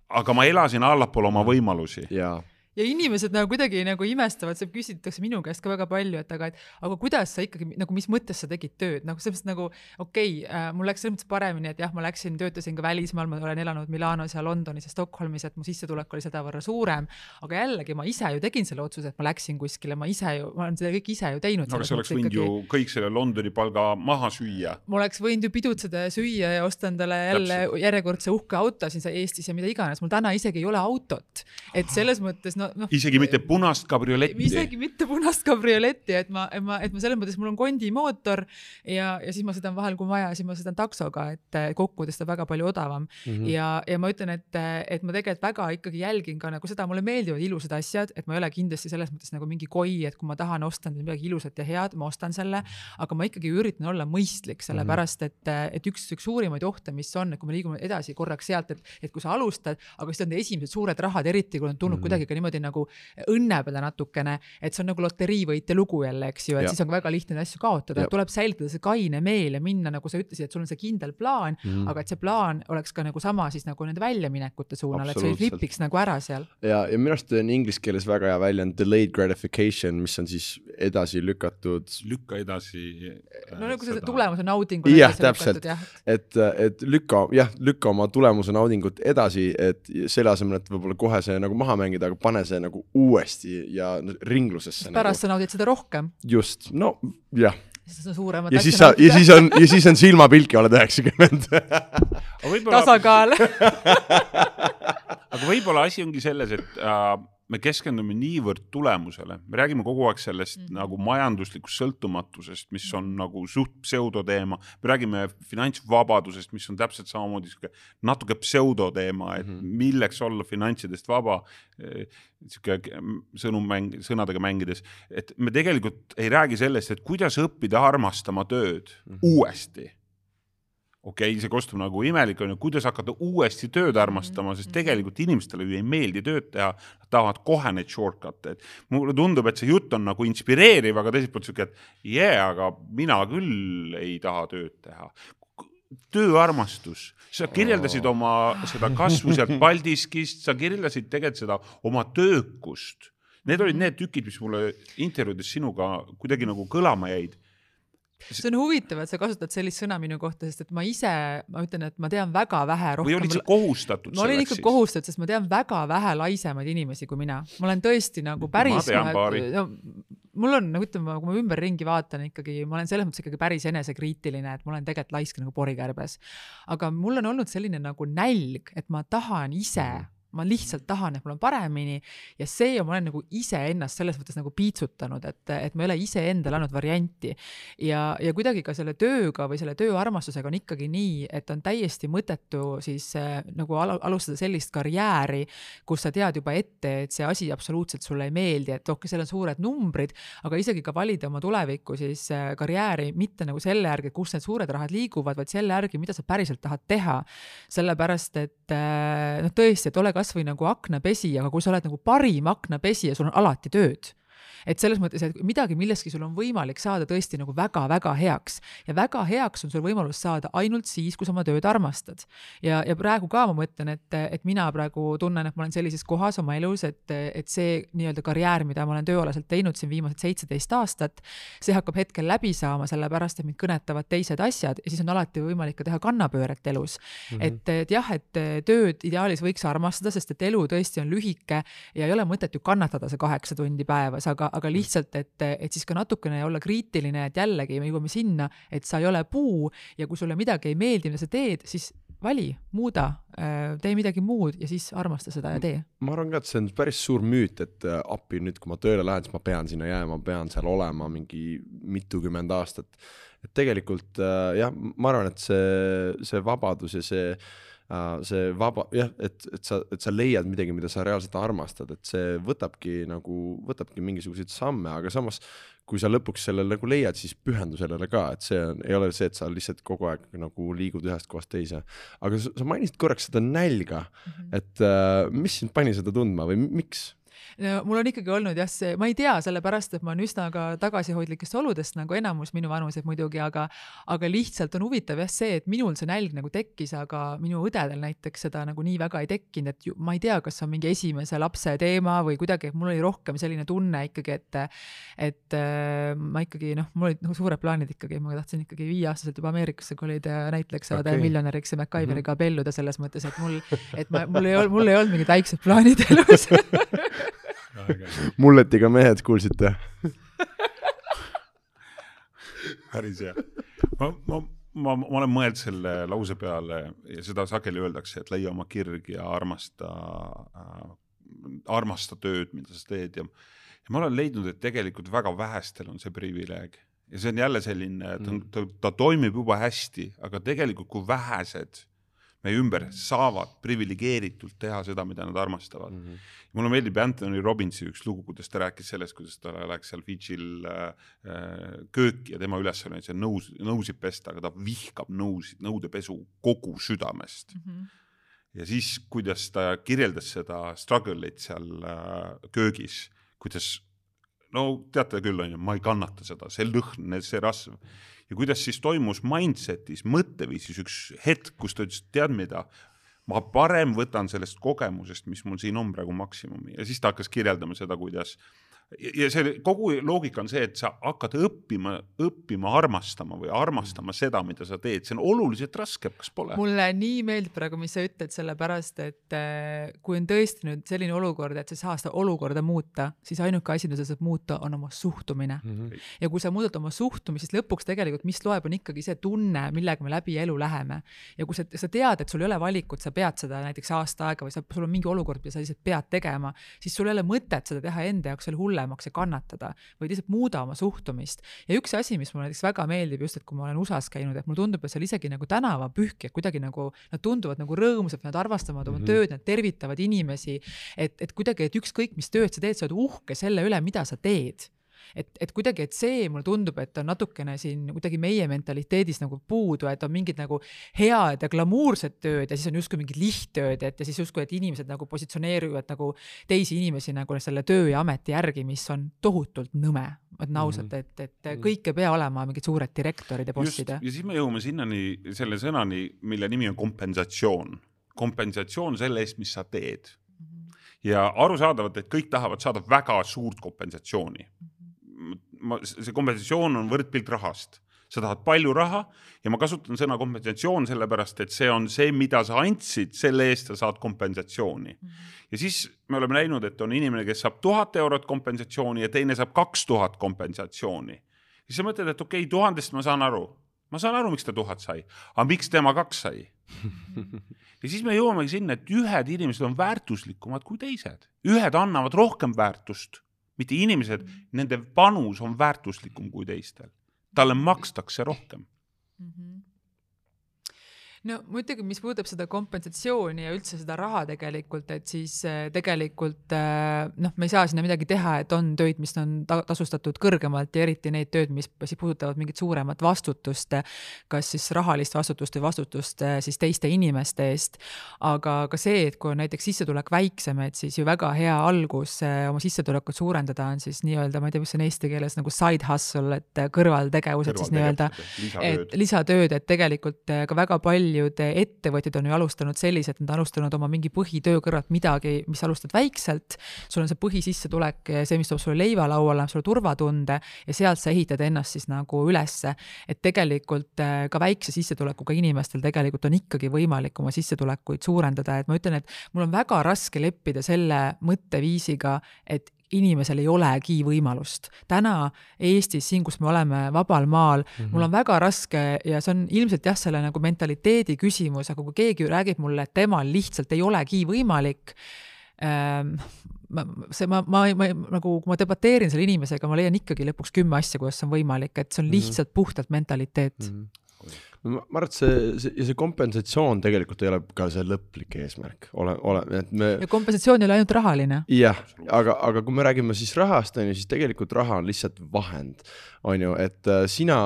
aga ma elasin allapoole oma võimalusi. Jaa ja inimesed nagu kuidagi nagu imestavad, seda küsitakse minu käest ka väga palju, et aga, et aga kuidas sa ikkagi nagu, mis mõttes sa tegid tööd nagu selles mõttes nagu okei okay, äh,, mul läks selles mõttes paremini, et jah, ma läksin, töötasin ka välismaal, ma olen elanud Milanos ja Londonis ja Stockholmis, et mu sissetulek oli sedavõrra suurem. aga jällegi ma ise ju tegin selle otsuse, et ma läksin kuskile, ma ise ju, ma olen seda kõike ise ju teinud. no aga sa oleks võinud ju kõik selle Londoni palga maha süüa. ma oleks võinud ju pidutseda ja süüa ja osta endale jälle järjekordse uhke auto siin Eestis ja mida iganes, mul täna isegi ei ole autot. et selles mõttes no, noh. isegi mitte punast kabrioletti. isegi mitte punast kabrioletti, et ma, et ma, et ma selles mõttes, mul on kondimootor ja, ja siis ma sõidan vahel, kui vaja, siis ma sõidan taksoga, et eh, kokkuvõttes ta väga palju odavam mm. -hmm. ja, ja ma ütlen, et, et ma tegelikult väga ikkagi jälgin ka nagu seda, mulle meeldivad ilusad asjad, et ma ei ole kindlasti selles mõttes nagu mingi koi, et kui ma tahan osta midagi ilusat ja head, ma ostan selle, aga ma ikkagi üritan olla mõistlik, sellepärast et, et üks, üks suurimaid ohte, mis on, et kui me liigume edasi korraks sealt, et, et kui sa alustad, aga siis on esimesed suured rahad, eriti kui on tulnud mm -hmm. kuidagi ka niimoodi nagu õnne peale natukene, et see on nagu loteriivõitja lugu jälle, eks ju, et Ja. siis on väga lihtne neid asju kaotada tuleb säilitada see kaine meel ja minna, nagu sa ütlesid, et sul on see kindel plaan mm., aga et see plaan oleks ka nagu sama siis nagu nende väljaminekute suunal, et sa ei flipiks nagu ära seal. ja, ja minu arust on inglise keeles väga hea väljend delayed gratification, mis on siis edasi lükatud, lükka edasi. no nagu see tulemuse naudingu. Jah, täpselt. et, et lükka, jah, lükka oma tulemuse naudingut edasi, et selle asemel, et võib-olla kohe see nagu maha mängida, aga pane see nagu uuesti ja ringlusesse pärast nagu. sa naudid seda rohkem, just, no jah, see on suuremat ja siis sa, ja siis on, ja siis on silmapilk ja oled üheksakümmend. aga võib-olla, tasakaal. aga võib-olla asi ongi selles, et äh, me keskendume niivõrd tulemusele, me räägime kogu aeg sellest mm Mhm. -hmm. nagu majanduslikust sõltumatusest, mis on nagu suht pseudoteema, me räägime finantsvabadusest, mis on täpselt samamoodi sihuke natuke pseudoteema, et mm Mhm. -hmm. milleks olla finantsidest vaba, sihuke sõnummäng, sõnadega mängides, et me tegelikult ei räägi sellest, et kuidas õppida armastama tööd mm -hmm. uuesti okei okay,, see kostub nagu imelik onju, kuidas hakata uuesti tööd armastama, sest tegelikult inimestele ju ei meeldi tööd teha, nad tahavad kohe neid shortcut'e, et mulle tundub, et see jutt on nagu inspireeriv, aga teiselt poolt siuke, et jee yeah,, aga mina küll ei taha tööd teha. Tööarmastus, sa kirjeldasid oma seda kasvu sealt Paldiskist, sa kirjeldasid tegelikult seda oma töökust. Need olid need tükid, mis mulle intervjuudes sinuga kuidagi nagu kõlama jäid see on huvitav, et sa kasutad sellist sõna minu kohta, sest et ma ise, ma ütlen, et ma tean väga vähe või olid rohkem sa kohustatud ma olin ikka kohustatud, sest ma tean väga vähe laisemaid inimesi kui mina. ma olen tõesti nagu päris. tean paari. no, mul on nagu ütleme, kui ma ümberringi vaatan ikkagi, ma olen selles mõttes ikkagi päris enesekriitiline, et ma olen tegelikult laisk nagu porikärbes. aga mul on olnud selline nagu nälg, et ma tahan ise ma lihtsalt tahan, et mul on paremini ja see ma olen nagu iseennast selles mõttes nagu piitsutanud, et, et ma ei ole iseendale andnud varianti. ja, ja kuidagi ka selle tööga või selle tööarmastusega on ikkagi nii, et on täiesti mõttetu siis äh, nagu al alustada sellist karjääri, kus sa tead juba ette, et see asi absoluutselt sulle ei meeldi, et okei okay,, seal on suured numbrid, aga isegi ka valida oma tulevikku siis äh, karjääri mitte nagu selle järgi, kus need suured rahad liiguvad, vaid selle järgi, mida sa päriselt tahad teha. sellepärast, et äh, noh, tõesti, et ole kasvõi nagu aknapesi, aga kui sa oled nagu parim aknapesi ja sul on alati tööd et selles mõttes, et midagi, milleski sul on võimalik saada tõesti nagu väga-väga heaks ja väga heaks on sul võimalus saada ainult siis, kui sa oma tööd armastad. ja, ja praegu ka ma mõtlen, et, et mina praegu tunnen, et ma olen sellises kohas oma elus, et, et see nii-öelda karjäär, mida ma olen tööalaselt teinud siin viimased seitseteist aastat, see hakkab hetkel läbi saama, sellepärast et mind kõnetavad teised asjad ja siis on alati võimalik ka teha kannapööret elus mm. -hmm. et, et jah, et tööd ideaalis võiks armastada, sest et elu tõesti on lühike ja ei ole mõtet ju kannatada see kaheksa tundi päevas, aga, aga lihtsalt, et, et siis ka natukene olla kriitiline, et jällegi me jõuame sinna, et sa ei ole puu ja kui sulle midagi ei meeldi, mida sa teed, siis vali, muuda, tee midagi muud ja siis armasta seda ja tee. ma arvan ka, et see on päris suur müüt, et äh, appi nüüd, kui ma tööle lähen, siis ma pean sinna jääma, pean seal olema mingi mitukümmend aastat. et tegelikult äh, jah, ma arvan, et see, see vabadus ja see see vaba, jah, et, et sa, et sa leiad midagi, mida sa reaalselt armastad, et see võtabki nagu, võtabki mingisuguseid samme, aga samas kui sa lõpuks selle nagu leiad, siis pühendu sellele ka, et see on, ei ole see, et sa lihtsalt kogu aeg nagu liigud ühest kohast teise. aga sa, sa mainisid korraks seda nälga mm, -hmm. et uh, mis sind pani seda tundma või miks? No mul on ikkagi olnud jah, see, ma ei tea, sellepärast et ma olen üsna ka tagasihoidlikest oludest nagu enamus minu vanused muidugi, aga aga lihtsalt on huvitav jah see, et minul see nälg nagu tekkis, aga minu õdedel näiteks seda nagu nii väga ei tekkinud, et ju, ma ei tea, kas see on mingi esimese lapse teema või kuidagi, et mul oli rohkem selline tunne ikkagi, et et äh, ma ikkagi noh, mul olid nagu suured plaanid ikkagi, ma tahtsin ikkagi viieaastaselt juba Ameerikasse kolida ja näitlejaks saada okay. Ja miljonäriks ja MacGyveriga abielluda selles mõttes, et mul, et ma, mul ei olnud, mul ei olnud mingid väiksed plaanid elus mulletiga mehed, kuulsite? päris hea. ma, ma, ma, ma olen mõelnud selle lause peale ja seda sageli öeldakse, et leia oma kirg ja armasta äh,, armasta tööd, mida sa teed ja ja ma olen leidnud, et tegelikult väga vähestel on see privileeg ja see on jälle selline, ta on, ta, ta toimib juba hästi, aga tegelikult kui vähesed meie ümber saavad priviligeeritult teha seda, mida nad armastavad mm. -hmm. mulle meeldib Anthony Robbinsi üks lugu, kuidas ta rääkis sellest, kuidas ta läks seal Fidžil äh, äh, kööki ja tema ülesanne oli seal nõus, nõusid pesta, aga ta vihkab nõusid, nõudepesu kogu südamest mm. -hmm. ja siis, kuidas ta kirjeldas seda struggle'it seal äh, köögis, kuidas no teate küll, onju, ma ei kannata seda, see lõhn, see rasv ja kuidas siis toimus mindset'is, mõtteviisis? Üks hetk, kus ta ütles, tead mida, ma parem võtan sellest kogemusest, mis mul siin on praegu maksimumi. Ja siis ta hakkas kirjeldama seda, kuidas ja see kogu loogika on see, et sa hakkad õppima, õppima armastama või armastama seda, mida sa teed, see on oluliselt raskem, kas pole? mulle nii meeldib praegu, mis sa ütled, sellepärast et äh, kui on tõesti nüüd selline olukord, et sa ei saa seda olukorda muuta, siis ainuke asi, mida sa saad muuta, on oma suhtumine mm. -hmm. ja kui sa muudad oma suhtumist, siis lõpuks tegelikult, mis loeb, on ikkagi see tunne, millega me läbi elu läheme. ja kui sa, sa tead, et sul ei ole valikut, sa pead seda näiteks aasta aega või sa, sul on mingi olukord, mida sa lihtsalt pead tegema, siis sul ei ole mõtet seda teha enda jaoks veel hullem hullemaks ja kannatada, vaid lihtsalt muuda oma suhtumist. ja üks asi, mis mulle näiteks väga meeldib just, et kui ma olen USA-s käinud, et mulle tundub, et seal isegi nagu tänavapühkijad kuidagi nagu, nad tunduvad nagu rõõmsad, nad armastavad oma mm -hmm. tööd, nad tervitavad inimesi. et, et kuidagi, et ükskõik, mis tööd sa teed, sa oled uhke selle üle, mida sa teed et, et kuidagi, et see mulle tundub, et on natukene siin kuidagi meie mentaliteedis nagu puudu, et on mingid nagu head ja glamuursed tööd ja siis on justkui mingid lihttööd, et ja siis justkui, et inimesed nagu positsioneerivad nagu teisi inimesi nagu selle töö ja ameti järgi, mis on tohutult nõme, ma ütlen ausalt, mhm. et, et mhm. kõik ei pea olema mingid suured direktorid ja bossid. ja siis me jõuame sinnani, selle sõnani, mille nimi on kompensatsioon. kompensatsioon selle eest, mis sa teed mhm. ja arusaadavalt, et kõik tahavad saada väga suurt kompensatsiooni ma, see kompensatsioon on võrdpilt rahast sa tahad palju raha ja ma kasutan sõna kompensatsioon sellepärast, et see on see, mida sa andsid, selle eest sa saad kompensatsiooni mm. -hmm. ja siis me oleme näinud, et on inimene, kes saab tuhat eurot kompensatsiooni ja teine saab kaks tuhat kompensatsiooni. siis sa mõtled, et okei okay,, tuhandest ma saan aru, ma saan aru, miks ta tuhat sai, aga miks tema kaks sai ja siis me jõuamegi sinna, et ühed inimesed on väärtuslikumad kui teised, ühed annavad rohkem väärtust mitte inimesed, nende panus on väärtuslikum kui teistel. talle makstakse rohkem mm. -hmm no muidugi, mis puudutab seda kompensatsiooni ja üldse seda raha tegelikult, et siis äh, tegelikult äh, noh, me ei saa sinna midagi teha, et on töid, mis on ta tasustatud kõrgemalt ja eriti need tööd, mis siis puudutavad mingit suuremat vastutust, kas siis rahalist vastutust või vastutust äh, siis teiste inimeste eest. aga ka see, et kui on näiteks sissetulek väiksem, et siis ju väga hea algus oma sissetulekut suurendada on siis nii-öelda, ma ei tea, mis on eesti keeles nagu side hustle, et kõrvaltegevused siis nii-öelda, et lisatööd, et tegelikult ka väga palju paljud ettevõtjad on ju alustanud selliselt, nad alustanud oma mingi põhitöö kõrvalt midagi, mis alustad väikselt, sul on see põhisissetulek, see, mis toob sulle leiva lauale, annab sulle turvatunde ja sealt sa ehitad ennast siis nagu ülesse. et tegelikult äh, ka väikse sissetulekuga inimestel tegelikult on ikkagi võimalik oma sissetulekuid suurendada, et ma ütlen, et mul on väga raske leppida selle mõtteviisiga, et inimesel ei olegi võimalust. täna Eestis, siin, kus me oleme vabal maal mm, -hmm. mul on väga raske ja see on ilmselt jah, selle nagu mentaliteedi küsimus, aga kui keegi räägib mulle, et temal lihtsalt ei olegi võimalik ähm,, ma, see, ma, ma, ma nagu, kui ma debateerin selle inimesega, ma leian ikkagi lõpuks kümme asja, kuidas see on võimalik, et see on mhm. lihtsalt mm -hmm. puhtalt mentaliteet mm. -hmm ma arvan, et see, see ja see kompensatsioon tegelikult ei ole ka see lõplik eesmärk, ole, ole, et me. ja kompensatsioon ei ole ainult rahaline. jah, aga, aga kui me räägime siis rahast, on ju, siis tegelikult raha on lihtsalt vahend, on ju, et äh, sina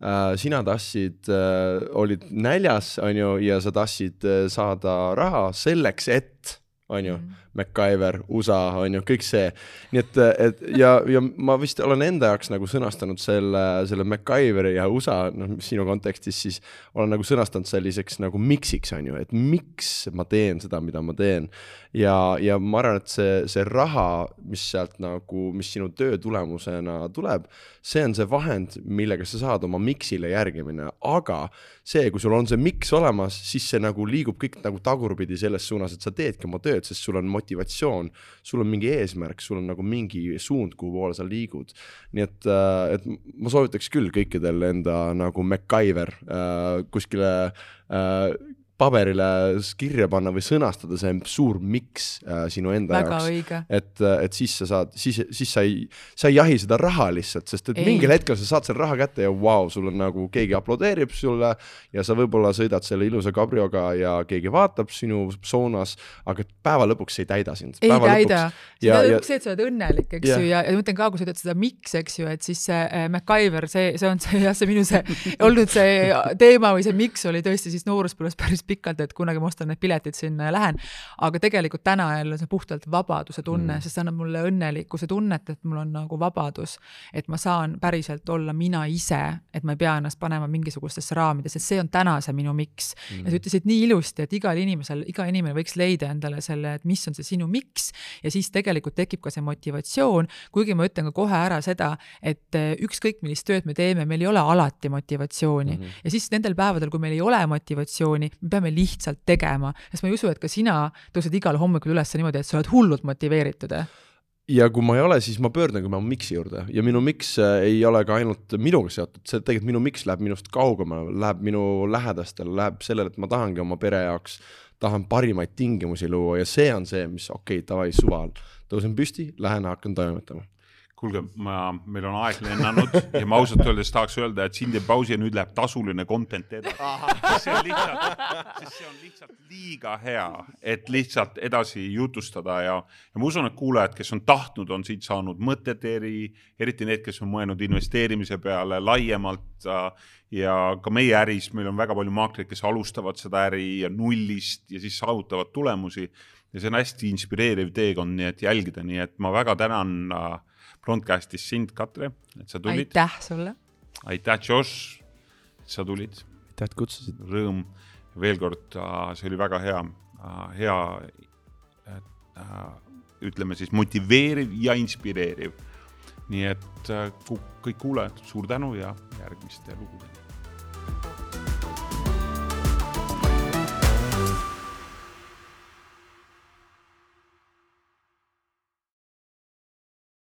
äh, sina tahtsid äh,, olid näljas, on ju, ja sa tahtsid äh, saada raha selleks, et on ju mm, -hmm. MacGyver, USA on ju, kõik see. nii et, et ja, ja ma vist olen enda jaoks nagu sõnastanud selle, selle MacGyveri ja USA, noh, sinu kontekstis siis olen nagu sõnastanud selliseks nagu miks'iks on ju, et miks ma teen seda, mida ma teen. ja, ja ma arvan, et see, see raha, mis sealt nagu, mis sinu töö tulemusena tuleb, see on see vahend, millega sa saad oma miks'ile järgi minna, aga see, kui sul on see miks olemas, siis see nagu liigub kõik nagu tagurpidi selles suunas, et sa teedki oma tööd, sest sul on motivatsioon, sul on mingi eesmärk, sul on nagu mingi suund, kuhu poole sa liigud. nii et, äh, et ma soovitaks küll kõikidel enda nagu MacGyver äh, kuskile äh, paberile kirja panna või sõnastada see suur miks äh, sinu enda Väga jaoks. et, äh, et siis sa saad, siis, siis sa ei, sa ei jahi seda raha lihtsalt, sest et ei. mingil hetkel sa saad selle raha kätte ja vau wow,, sul on nagu keegi aplodeerib sulle ja sa võib-olla sõidad selle ilusa kabrioga ja keegi vaatab sinu soonas, aga päeva lõpuks see ei täida sind. ei täida, see on see, et sa oled õnnelik, eks ja. ju, ja, ja ma ütlen ka, kui sa ütled seda miks, eks ju, et siis see äh, MacGyver, see, see on see jah, see minu see olnud see teema või see miks oli tõesti siis nooruspõlves päris pikk pikalt, et kunagi ma ostan need piletid sinna ja lähen. aga tegelikult täna jälle see puhtalt vabaduse tunne mm., sest see annab mulle õnnelikkuse tunnet, et mul on nagu vabadus, et ma saan päriselt olla mina ise, et ma ei pea ennast panema mingisugustesse raamidesse, see on täna see minu miks mm.. ja sa ütlesid nii ilusti, et igal inimesel, iga inimene võiks leida endale selle, et mis on see sinu miks ja siis tegelikult tekib ka see motivatsioon, kuigi ma ütlen ka kohe ära seda, et eh, ükskõik millist tööd me teeme, meil ei ole alati motivatsiooni mm -hmm. ja siis nendel päevadel, kui meil ei ole motivatsiooni, me peame lihtsalt tegema, sest ma ei usu, et ka sina tõused igal hommikul üles niimoodi, et sa oled hullult motiveeritud ja kui ma ei ole, siis ma pöördungi oma miks'i juurde. Ja minu miks äh, ei ole ka ainult minuga seotud, see tegelikult minu miks läheb minust kaugemale, läheb minu lähedastele, läheb sellele, et ma tahangi oma pere jaoks, tahan parimaid tingimusi luua. Ja see on see, mis okei okay,, davai suval, tõusen püsti, lähen hakkan toimetama kuulge, ma, meil on aeg lennanud ja ma ausalt öeldes tahaks öelda, et siin teeb pausi ja nüüd läheb tasuline content edasi. see on lihtsalt, sest see on lihtsalt liiga hea, et lihtsalt edasi jutustada ja, ja ma usun, et kuulajad, kes on tahtnud, on siit saanud mõtted eri, eriti need, kes on mõelnud investeerimise peale laiemalt äh, ja ka meie äris, meil on väga palju maaklereid, kes alustavad seda äri nullist ja siis saavutavad tulemusi ja see on hästi inspireeriv teekond, nii et jälgida, nii et ma väga tänan äh, Broadcastis sind, Katre, et sa tulid. aitäh sulle. aitäh, Josh, et sa tulid. aitäh, et kutsusid. Rõõm veel kord, äh, see oli väga hea, äh, hea, äh, ütleme siis motiveeriv ja inspireeriv. nii et kõik kuulajad, suur tänu ja järgmiste lugudeni.